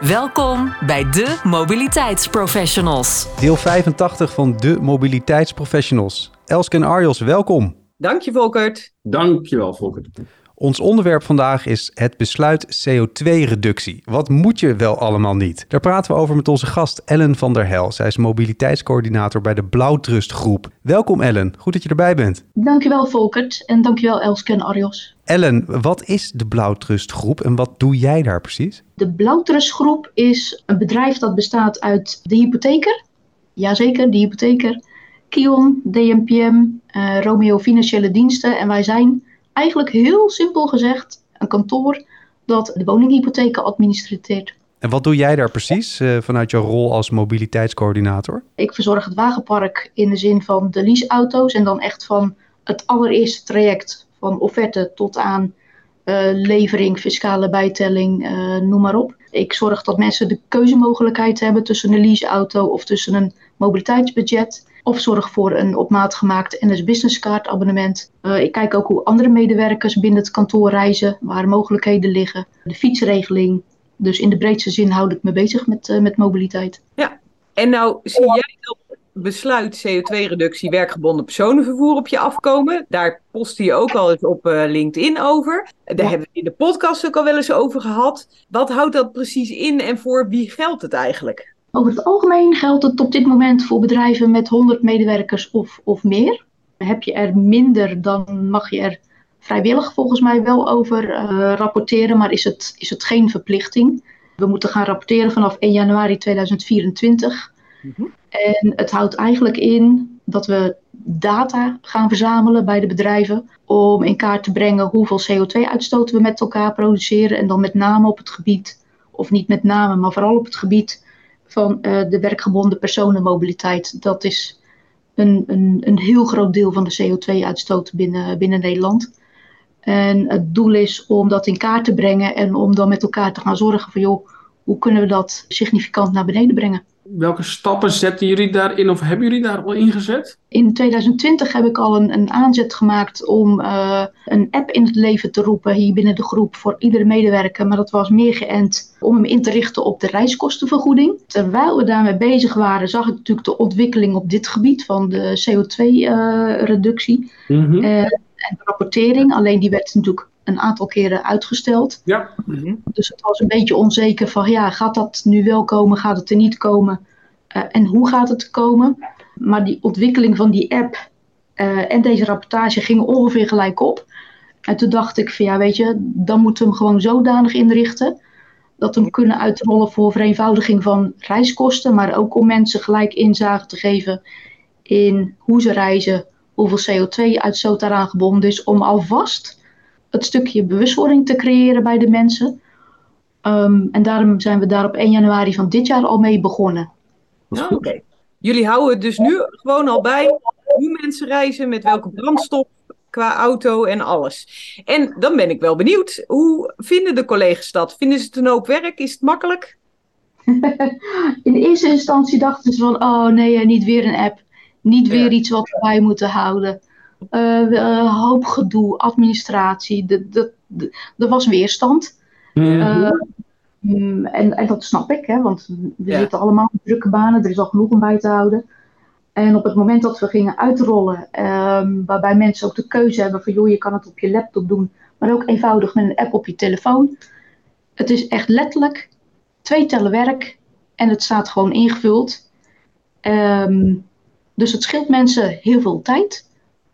Welkom bij de Mobiliteitsprofessionals. Deel 85 van de Mobiliteitsprofessionals. Elske en Arjos, welkom. Dank je, Volkert. Dankjewel, Volkert. Ons onderwerp vandaag is het besluit CO2-reductie. Wat moet je wel allemaal niet? Daar praten we over met onze gast Ellen van der Hel. Zij is mobiliteitscoördinator bij de Blauwtrust Groep. Welkom Ellen, goed dat je erbij bent. Dankjewel Volkert en dankjewel Elske en Arjos. Ellen, wat is de Blauwtrust Groep en wat doe jij daar precies? De Blauwtrust Groep is een bedrijf dat bestaat uit de hypotheker. Jazeker, de hypotheker. Kion, DMPM, uh, Romeo Financiële Diensten en wij zijn eigenlijk heel simpel gezegd een kantoor dat de woninghypotheken administreert. En wat doe jij daar precies uh, vanuit jouw rol als mobiliteitscoördinator? Ik verzorg het wagenpark in de zin van de leaseauto's en dan echt van het allereerste traject van offerte tot aan uh, levering, fiscale bijtelling, uh, noem maar op. Ik zorg dat mensen de keuzemogelijkheid hebben tussen een leaseauto of tussen een mobiliteitsbudget. Of zorg voor een op maat gemaakt NS Business Card abonnement. Uh, ik kijk ook hoe andere medewerkers binnen het kantoor reizen, waar mogelijkheden liggen. De fietsregeling. Dus in de breedste zin houd ik me bezig met, uh, met mobiliteit. Ja, en nou zie jij dat besluit CO2-reductie werkgebonden personenvervoer op je afkomen. Daar postte je ook al eens op uh, LinkedIn over. Daar ja. hebben we in de podcast ook al wel eens over gehad. Wat houdt dat precies in en voor wie geldt het eigenlijk? Over het algemeen geldt het op dit moment voor bedrijven met 100 medewerkers of, of meer. Heb je er minder, dan mag je er vrijwillig volgens mij wel over uh, rapporteren, maar is het, is het geen verplichting. We moeten gaan rapporteren vanaf 1 januari 2024. Mm-hmm. En het houdt eigenlijk in dat we data gaan verzamelen bij de bedrijven om in kaart te brengen hoeveel CO2-uitstoot we met elkaar produceren en dan met name op het gebied, of niet met name, maar vooral op het gebied van uh, de werkgebonden personenmobiliteit. Dat is een, een, een heel groot deel van de CO2-uitstoot binnen, binnen Nederland. En het doel is om dat in kaart te brengen en om dan met elkaar te gaan zorgen van joh, hoe kunnen we dat significant naar beneden brengen. Welke stappen zetten jullie daarin of hebben jullie daar al ingezet? In 2020 heb ik al een, een aanzet gemaakt om uh, een app in het leven te roepen hier binnen de groep voor iedere medewerker. Maar dat was meer geënt om hem in te richten op de reiskostenvergoeding. Terwijl we daarmee bezig waren, zag ik natuurlijk de ontwikkeling op dit gebied van de CO2-reductie uh, mm-hmm. uh, en de rapportering. Alleen die werd natuurlijk een aantal keren uitgesteld. Ja. Mm-hmm. Dus het was een beetje onzeker van ja, gaat dat nu wel komen, gaat het er niet komen uh, en hoe gaat het komen? Maar die ontwikkeling van die app uh, en deze rapportage gingen ongeveer gelijk op. En toen dacht ik van ja, weet je, dan moeten we hem gewoon zodanig inrichten dat we hem kunnen uitrollen voor vereenvoudiging van reiskosten, maar ook om mensen gelijk inzage te geven in hoe ze reizen, hoeveel CO2-uitstoot daaraan gebonden is, om alvast het stukje bewustwording te creëren bij de mensen. Um, en daarom zijn we daar op 1 januari van dit jaar al mee begonnen. Oké. Okay. Jullie houden het dus nu gewoon al bij hoe mensen reizen, met welke brandstof, qua auto en alles. En dan ben ik wel benieuwd, hoe vinden de collega's dat? Vinden ze het een hoop werk? Is het makkelijk? In eerste instantie dachten ze van, oh nee, niet weer een app. Niet weer ja. iets wat we bij moeten houden. Uh, hoop gedoe, administratie, er was weerstand. Mm-hmm. Uh, en, en, dat snap ik, hè, want we ja. zitten allemaal in drukke banen, er is al genoeg om bij te houden. En op het moment dat we gingen uitrollen, um, waarbij mensen ook de keuze hebben van joh, je kan het op je laptop doen, maar ook eenvoudig met een app op je telefoon. Het is echt letterlijk twee tellen werk en het staat gewoon ingevuld. Um, dus het scheelt mensen heel veel tijd.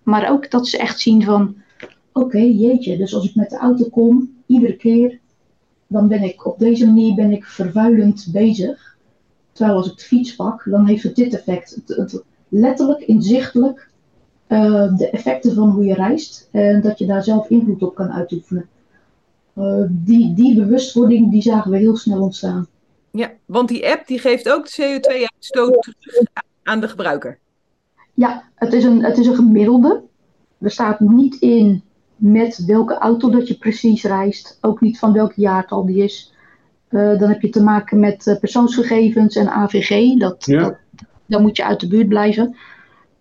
Maar ook dat ze echt zien van, oké, jeetje, dus als ik met de auto kom, iedere keer, dan ben ik op deze manier ben ik vervuilend bezig. Terwijl als ik de fiets pak, dan heeft het dit effect. Het, letterlijk, inzichtelijk, uh, de effecten van hoe je reist. En dat je daar zelf invloed op kan uitoefenen. Uh, die, die bewustwording, die zagen we heel snel ontstaan. Ja, want die app die geeft ook de CO2-uitstoot terug aan de gebruiker? Ja, het is, een, het is een gemiddelde. Er staat niet in met welke auto dat je precies reist. Ook niet van welk jaartal die is. Uh, dan heb je te maken met uh, persoonsgegevens en AVG. Dat, Ja. dat, dan moet je uit de buurt blijven.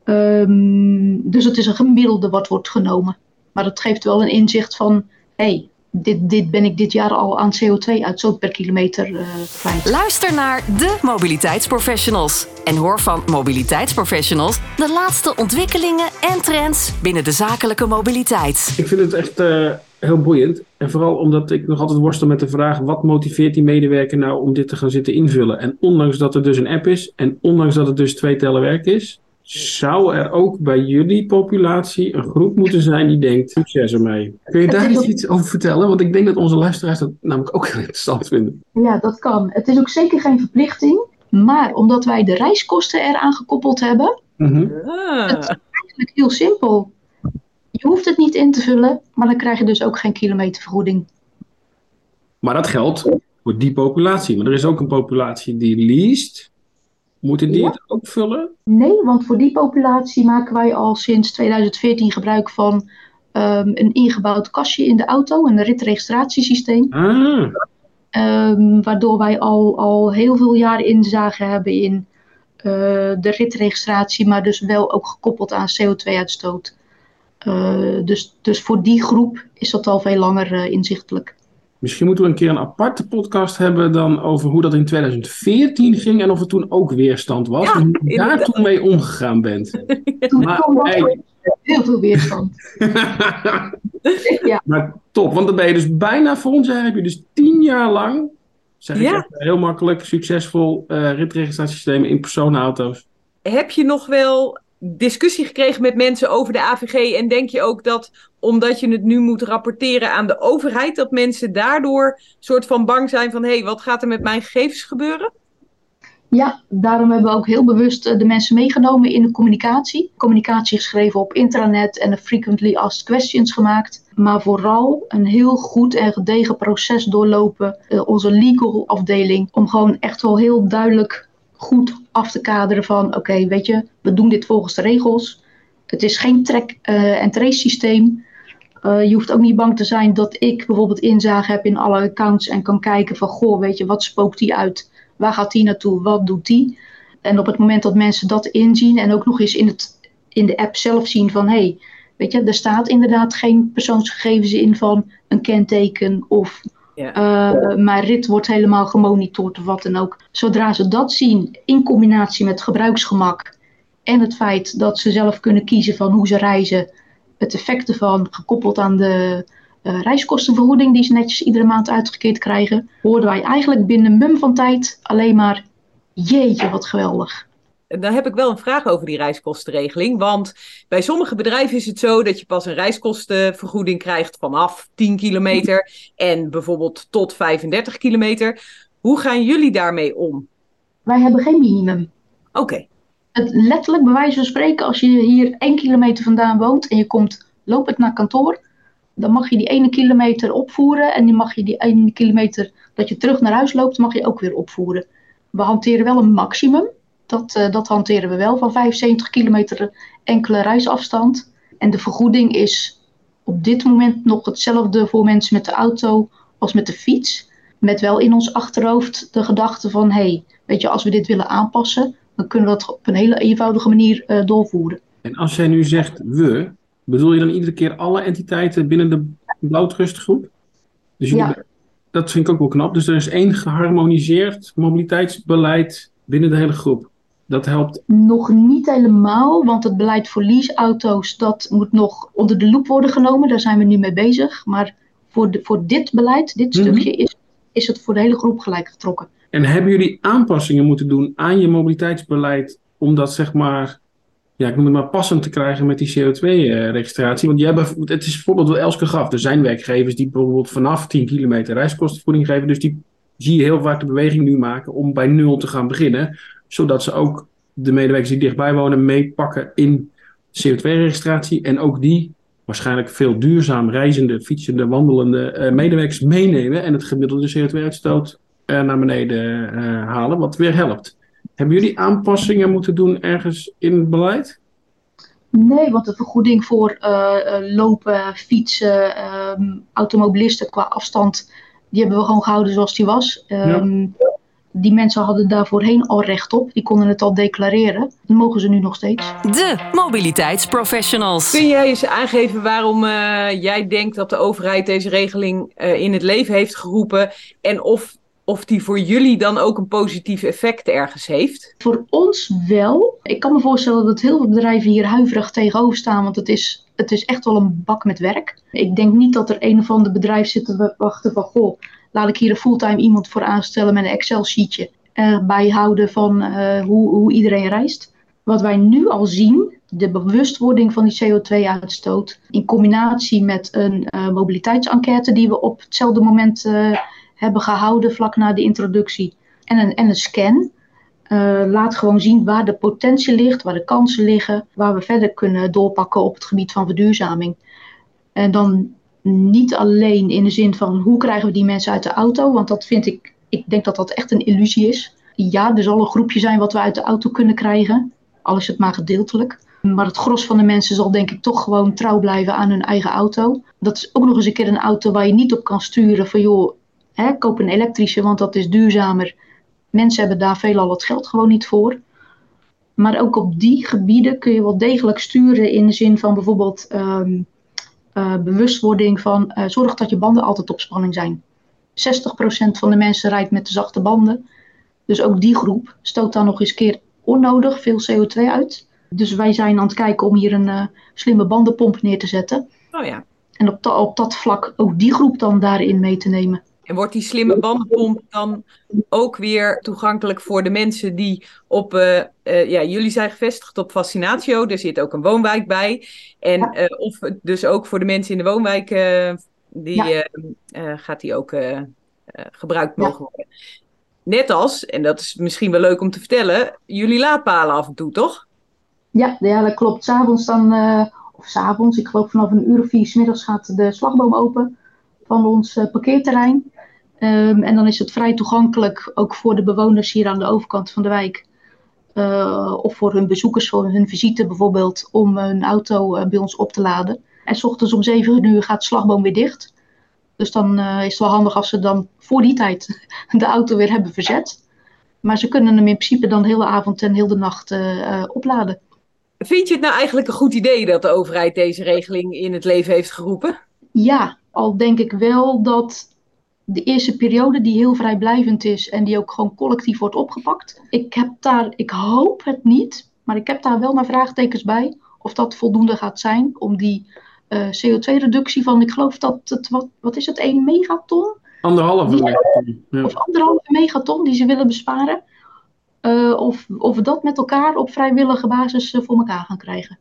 Ehm, dus het is een gemiddelde wat wordt genomen. Maar dat geeft wel een inzicht van... hey, dit, dit ben ik dit jaar al aan CO2-uitstoot per kilometer eh, kwijt. Luister naar de mobiliteitsprofessionals en hoor van mobiliteitsprofessionals de laatste ontwikkelingen en trends binnen de zakelijke mobiliteit. Ik vind het echt eh, heel boeiend. En vooral omdat ik nog altijd worstel met de vraag: wat motiveert die medewerker nou om dit te gaan zitten invullen? En ondanks dat er dus een app is en ondanks dat het dus twee tellen werk is, zou er ook bij jullie populatie een groep moeten zijn die denkt: succes ermee. Kun je daar iets over vertellen? Want ik denk dat onze luisteraars dat namelijk ook heel interessant vinden. Ja, dat kan. Het is ook zeker geen verplichting. Maar omdat wij de reiskosten eraan gekoppeld hebben. Ah, Het is eigenlijk heel simpel. Je hoeft het niet in te vullen, maar dan krijg je dus ook geen kilometervergoeding. Maar dat geldt voor die populatie. Maar er is ook een populatie die leest. Moeten die Ja. het ook vullen? Nee, want voor die populatie maken wij al sinds 2014 gebruik van ehm, een ingebouwd kastje in de auto, een ritregistratiesysteem. Ah, Ehm, waardoor wij al, al heel veel jaren inzage hebben in eh, de ritregistratie, maar dus wel ook gekoppeld aan CO2-uitstoot. dus, dus voor die groep is dat al veel langer eh, inzichtelijk. Misschien moeten we een keer een aparte podcast hebben dan over hoe dat in 2014 ging en of er toen ook weerstand was. Ja, en hoe je daar toen mee omgegaan bent. Toen Maar, kwam er hey. heel veel weerstand. Ja. Maar top, want dan ben je dus bijna voor ons, heb je dus tien jaar lang, zeg ik Ja. heel makkelijk, succesvol eh ritregistratiesystemen in personenauto's. heb je nog wel discussie gekregen met mensen over de AVG? En denk je ook dat, omdat je het nu moet rapporteren aan de overheid, dat mensen daardoor soort van bang zijn van: hé, hey, wat gaat er met mijn gegevens gebeuren? Ja, daarom hebben we ook heel bewust eh, de mensen meegenomen in de communicatie. Communicatie geschreven op intranet en de frequently asked questions gemaakt. Maar vooral een heel goed en gedegen proces doorlopen, eh, onze legal afdeling, om gewoon echt wel heel duidelijk goed af te kaderen van oké, weet je, we doen dit volgens de regels. Het is geen track eh, en trace systeem. Eh, je hoeft ook niet bang te zijn dat ik bijvoorbeeld inzage heb in alle accounts en kan kijken van goh, weet je, wat spookt die uit? Waar gaat die naartoe? Wat doet die? En op het moment dat mensen dat inzien en ook nog eens in, het, in de app zelf zien van hé, hey, weet je, er staat inderdaad geen persoonsgegevens in van een kenteken of Ja. eh, mijn rit wordt helemaal gemonitord of wat dan ook. Zodra ze dat zien in combinatie met gebruiksgemak en het feit dat ze zelf kunnen kiezen van hoe ze reizen, het effect ervan gekoppeld aan de eh, reiskostenvergoeding die ze netjes iedere maand uitgekeerd krijgen, hoorden wij eigenlijk binnen mum van tijd alleen maar jeetje wat geweldig. En Dan heb ik wel een vraag over die reiskostenregeling. Want bij sommige bedrijven is het zo dat je pas een reiskostenvergoeding krijgt vanaf 10 kilometer en bijvoorbeeld tot 35 kilometer. Hoe gaan jullie daarmee om? Wij hebben geen minimum. Oké, Het letterlijk, bij wijze van spreken, als je hier één kilometer vandaan woont en je komt lopend naar kantoor, dan mag je die ene kilometer opvoeren en dan mag je die ene kilometer dat je terug naar huis loopt, mag je ook weer opvoeren. We hanteren wel een maximum, dat, eh, dat hanteren we wel, van 75 kilometer enkele reisafstand. En de vergoeding is op dit moment nog hetzelfde voor mensen met de auto als met de fiets. Met wel in ons achterhoofd de gedachte van, hé, hey, weet je, als we dit willen aanpassen, dan kunnen we dat op een hele eenvoudige manier eh, doorvoeren. En als jij nu zegt we, bedoel je dan iedere keer alle entiteiten binnen de blauwtrustgroep? Dus jullie- Ja. dat vind ik ook wel knap. Dus er is één geharmoniseerd mobiliteitsbeleid binnen de hele groep. Dat helpt. Nog niet helemaal, want het beleid voor leaseauto's, dat moet nog onder de loep worden genomen. Daar zijn we nu mee bezig. Maar voor, de, voor dit beleid, dit Mhm. stukje, is, is het voor de hele groep gelijk getrokken. En hebben jullie aanpassingen moeten doen aan je mobiliteitsbeleid om dat zeg maar, ja, ik noem het maar passend te krijgen met die CO2-registratie? Want jij het is bijvoorbeeld wat Elske gaf. Er zijn werkgevers die bijvoorbeeld vanaf 10 kilometer reiskostenvoeding geven. Dus die zie je heel vaak de beweging nu maken om bij nul te gaan beginnen. Zodat ze ook de medewerkers die dichtbij wonen meepakken in CO2-registratie. En ook die waarschijnlijk veel duurzaam reizende, fietsende, wandelende eh, medewerkers meenemen. En het gemiddelde CO2-uitstoot eh, naar beneden eh, halen, wat weer helpt. Hebben jullie aanpassingen moeten doen ergens in het beleid? Nee, want de vergoeding voor lopen, fietsen, um, automobilisten qua afstand, die hebben we gewoon gehouden zoals die was. Um, ja. Die mensen hadden daar voorheen al recht op. Die konden het al declareren. Dat mogen ze nu nog steeds. De mobiliteitsprofessionals. Kun jij eens aangeven waarom uh, jij denkt dat de overheid deze regeling uh, in het leven heeft geroepen? En of, of die voor jullie dan ook een positief effect ergens heeft? Voor ons wel. Ik kan me voorstellen dat heel veel bedrijven hier huiverig tegenover staan. Want het is, het is echt wel een bak met werk. Ik denk niet dat er een of ander bedrijf zit te wachten van... Goh, laat ik hier een fulltime iemand voor aanstellen met een Excel-sheetje. Erbij houden van uh, hoe, hoe iedereen reist. Wat wij nu al zien, de bewustwording van die CO2-uitstoot, in combinatie met een uh, mobiliteitsenquête die we op hetzelfde moment hebben gehouden vlak na de introductie, en een, en een scan, laat gewoon zien waar de potentie ligt, waar de kansen liggen, waar we verder kunnen doorpakken op het gebied van verduurzaming. En dan niet alleen in de zin van hoe krijgen we die mensen uit de auto, want dat vind ik, ik denk dat dat echt een illusie is. Ja, er zal een groepje zijn wat we uit de auto kunnen krijgen, al is het maar gedeeltelijk. Maar het gros van de mensen zal denk ik toch gewoon trouw blijven aan hun eigen auto. Dat is ook nog eens een keer een auto waar je niet op kan sturen van joh, hè, koop een elektrische, want dat is duurzamer. Mensen hebben daar veelal het geld gewoon niet voor. Maar ook op die gebieden kun je wel degelijk sturen in de zin van bijvoorbeeld um, uh, bewustwording van uh, zorg dat je banden altijd op spanning zijn. 60% van de mensen rijdt met de zachte banden. Dus ook die groep stoot dan nog eens keer onnodig veel CO2 uit. Dus wij zijn aan het kijken om hier een uh, slimme bandenpomp neer te zetten. Oh ja. En op, op dat vlak ook die groep dan daarin mee te nemen. En wordt die slimme bandenpomp dan ook weer toegankelijk voor de mensen die op. Uh, uh, ja, jullie zijn gevestigd op Fascinatio, er zit ook een woonwijk bij. En uh, of dus ook voor de mensen in de woonwijk, die ja. gaat die ook gebruikt mogen worden. Net als, en dat is misschien wel leuk om te vertellen, jullie laadpalen af en toe, toch? Ja, ja dat klopt. S'avonds dan, of s'avonds, ik geloof vanaf een uur of vier s middags gaat de slagboom open van ons parkeerterrein. Um, en dan is het vrij toegankelijk ook voor de bewoners hier aan de overkant van de wijk. Uh, of voor hun bezoekers, voor hun visite bijvoorbeeld, om hun auto uh, bij ons op te laden. En s ochtends om 7 uur gaat de slagboom weer dicht. Dus dan is het wel handig als ze dan voor die tijd de auto weer hebben verzet. Maar ze kunnen hem in principe dan de hele avond en heel de nacht opladen. Vind je het nou eigenlijk een goed idee dat de overheid deze regeling in het leven heeft geroepen? Ja, al denk ik wel dat de eerste periode die heel vrijblijvend is en die ook gewoon collectief wordt opgepakt. Ik heb daar, ik hoop het niet, maar ik heb daar wel mijn vraagtekens bij of dat voldoende gaat zijn om die uh, CO2-reductie van, ik geloof dat het, wat, wat is het, 1 megaton? Anderhalve Die- megaton. Ja. Of anderhalve megaton die ze willen besparen. Uh, of, of we dat met elkaar op vrijwillige basis uh, voor elkaar gaan krijgen.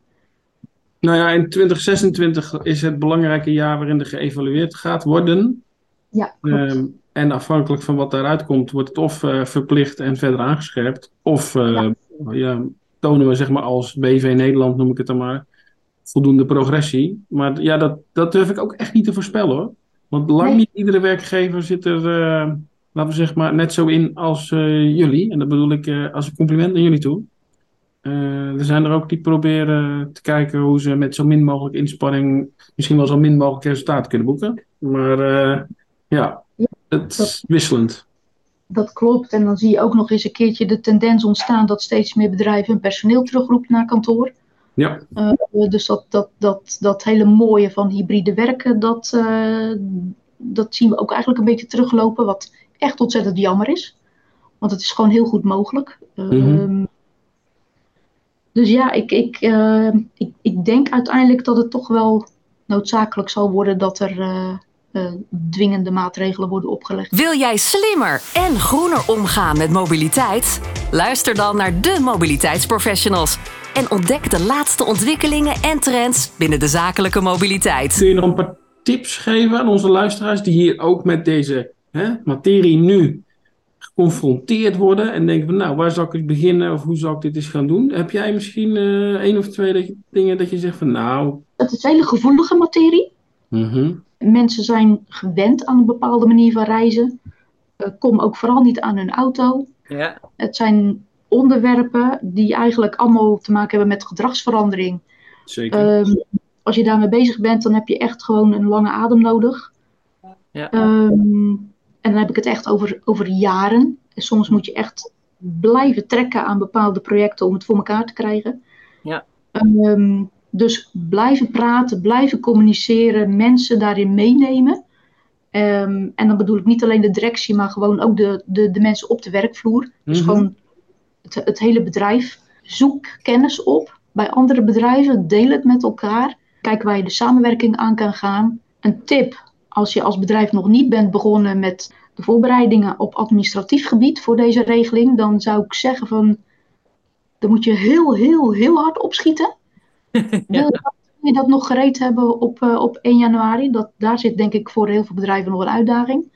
Nou ja, in 2026 is het belangrijke jaar waarin er geëvalueerd gaat worden. Ja. Ehm, en afhankelijk van wat daaruit komt, wordt het of eh, verplicht en verder aangescherpt. Of eh, ja. tonen we zeg maar als BV Nederland, noem ik het dan maar, voldoende progressie. Maar ja, dat, dat durf ik ook echt niet te voorspellen hoor. Want lang Nee. niet iedere werkgever zit er, eh, laten we zeg maar, net zo in als jullie. En dat bedoel ik als een compliment naar jullie toe. Eh, er zijn er ook die proberen te kijken hoe ze met zo min mogelijk inspanning misschien wel zo min mogelijk resultaat kunnen boeken. Maar ja, het is dat- wisselend. Dat klopt. En dan zie je ook nog eens een keertje de tendens ontstaan dat steeds meer bedrijven hun personeel terugroept naar kantoor. Ja, Eh, dus dat, dat, dat, dat hele mooie van hybride werken, dat, eh, dat zien we ook eigenlijk een beetje teruglopen. Wat echt ontzettend jammer is. Want het is gewoon heel goed mogelijk. Ehm, dus ja, ik, ik, eh, ik, ik denk uiteindelijk dat het toch wel noodzakelijk zal worden dat er dwingende maatregelen worden opgelegd. Wil jij slimmer en groener omgaan met mobiliteit? Luister dan naar de mobiliteitsprofessionals en ontdek de laatste ontwikkelingen en trends binnen de zakelijke mobiliteit. kun je nog een paar tips geven aan onze luisteraars die hier ook met deze hè, materie nu geconfronteerd worden en denken van nou, waar zou ik beginnen of hoe zou ik dit eens gaan doen? Heb jij misschien eh één of twee dat je- dingen dat je zegt van nou, Het is hele gevoelige materie. mhm, Mensen zijn gewend aan een bepaalde manier van reizen. Eh, kom ook vooral niet aan hun auto. Ja. Het zijn onderwerpen die eigenlijk allemaal te maken hebben met gedragsverandering. Zeker. Ehm, als je daarmee bezig bent, dan heb je echt gewoon een lange adem nodig. Ja. Ehm, en dan heb ik het echt over, over jaren. En soms moet je echt blijven trekken aan bepaalde projecten om het voor elkaar te krijgen. Ja. Ehm, dus blijven praten, blijven communiceren, mensen daarin meenemen. Ehm, en dan bedoel ik niet alleen de directie, maar gewoon ook de, de, de mensen op de werkvloer. Dus Mhm. gewoon het, het hele bedrijf. Zoek kennis op bij andere bedrijven, deel het met elkaar. Kijk waar je de samenwerking aan kan gaan. Een tip, als je als bedrijf nog niet bent begonnen met de voorbereidingen op administratief gebied voor deze regeling, dan zou ik zeggen van, dan moet je heel, heel, heel hard opschieten. Wil je dat- nog gereed hebben op, eh, op 1 januari? Dat, daar zit denk ik voor heel veel bedrijven nog een uitdaging.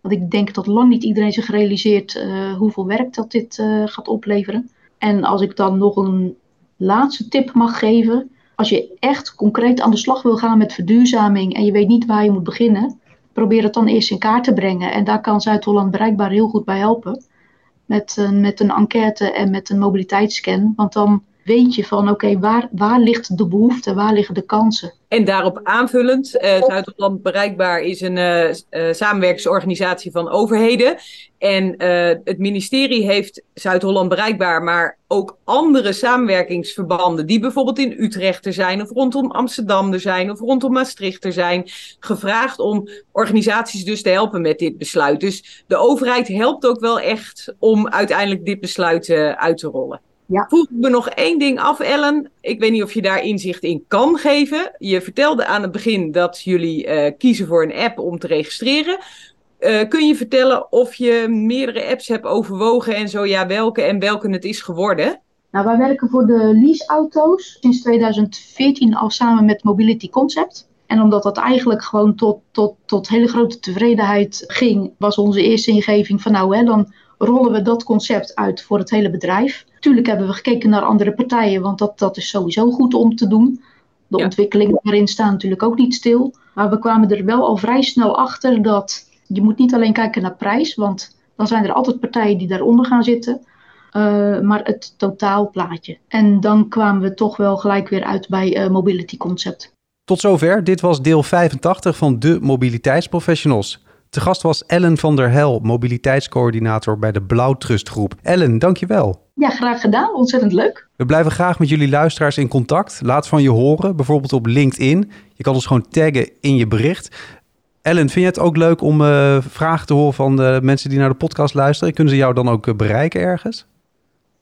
Want ik denk dat lang niet iedereen zich realiseert eh, hoeveel werk dat dit eh, gaat opleveren. En als ik dan nog een laatste tip mag geven. Als je echt concreet aan de slag wil gaan met verduurzaming en je weet niet waar je moet beginnen, probeer het dan eerst in kaart te brengen. En daar kan Zuid-Holland bereikbaar heel goed bij helpen. Met een, met een enquête en met een mobiliteitsscan. Want dan weet je van oké, waar, waar ligt de behoefte, waar liggen de kansen? En daarop aanvullend, eh, Zuid-Holland Bereikbaar is een eh, eh, samenwerkingsorganisatie van overheden. En het ministerie heeft Zuid-Holland Bereikbaar, maar ook andere samenwerkingsverbanden, die bijvoorbeeld in Utrecht er zijn, of rondom Amsterdam er zijn, of rondom Maastricht er zijn, gevraagd om organisaties dus te helpen met dit besluit. Dus de overheid helpt ook wel echt om uiteindelijk dit besluit uit te rollen. Ja. Vroeg ik me nog één ding af, Ellen. Ik weet niet of je daar inzicht in kan geven. Je vertelde aan het begin dat jullie eh, kiezen voor een app om te registreren. Eh, kun je vertellen of je meerdere apps hebt overwogen en zo ja, welke en welke het is geworden? Nou, wij werken voor de leaseauto's sinds 2014 al samen met Mobility Concept. En omdat dat eigenlijk gewoon tot, tot, tot hele grote tevredenheid ging, was onze eerste ingeving van nou, hè, dan rollen we dat concept uit voor het hele bedrijf. Tuurlijk hebben we gekeken naar andere partijen, want dat, dat is sowieso goed om te doen. De Ja. ontwikkelingen daarin staan natuurlijk ook niet stil. Maar we kwamen er wel al vrij snel achter dat je moet niet alleen kijken naar prijs, want dan zijn er altijd partijen die daaronder gaan zitten. Uh, maar het totaalplaatje. En dan kwamen we toch wel gelijk weer uit bij uh, Mobility Concept. Tot zover. Dit was deel 85 van de Mobiliteitsprofessionals. Te gast was Ellen van der Hel, mobiliteitscoördinator bij de Blauwtrust Groep. Ellen, dankjewel. Ja, graag gedaan. Ontzettend leuk. We blijven graag met jullie luisteraars in contact. Laat van je horen, bijvoorbeeld op LinkedIn. Je kan ons gewoon taggen in je bericht. Ellen, vind je het ook leuk om uh, vragen te horen van de mensen die naar de podcast luisteren? Kunnen ze jou dan ook uh, bereiken ergens?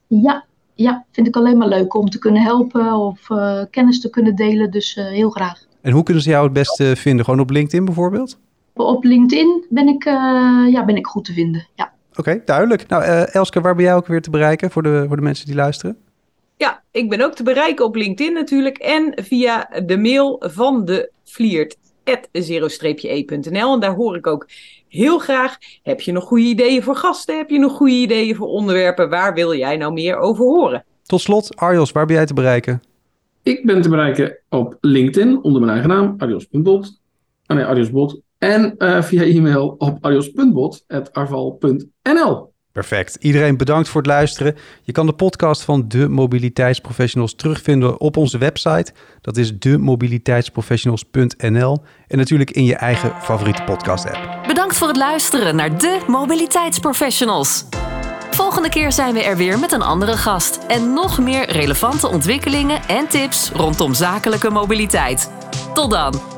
Ja, ja, vind ik alleen maar leuk om te kunnen helpen of uh, kennis te kunnen delen. Dus heel graag. En hoe kunnen ze jou het beste vinden? Gewoon op LinkedIn bijvoorbeeld? Op LinkedIn ben ik, ja, ben ik goed te vinden, ja. Oké, okay, duidelijk. Nou, Elske, waar ben jij ook weer te bereiken voor de, voor de mensen die luisteren? Ja, ik ben ook te bereiken op LinkedIn natuurlijk en via de mail van de Vliert zero-e.nl. En daar hoor ik ook heel graag. Heb je nog goede ideeën voor gasten? Heb je nog goede ideeën voor onderwerpen? Waar wil jij nou meer over horen? Tot slot, Arjos, waar ben jij te bereiken? Ik ben te bereiken op LinkedIn onder mijn eigen naam, arjos.bot. Ah nee, arjosbot. En uh, via e-mail op arjos.bot.arval.nl. Perfect. Iedereen bedankt voor het luisteren. Je kan de podcast van de Mobiliteitsprofessionals terugvinden op onze website. Dat is demobiliteitsprofessionals.nl en natuurlijk in je eigen favoriete podcast-app. Bedankt voor het luisteren naar de Mobiliteitsprofessionals. Volgende keer zijn we er weer met een andere gast en nog meer relevante ontwikkelingen en tips rondom zakelijke mobiliteit. Tot dan.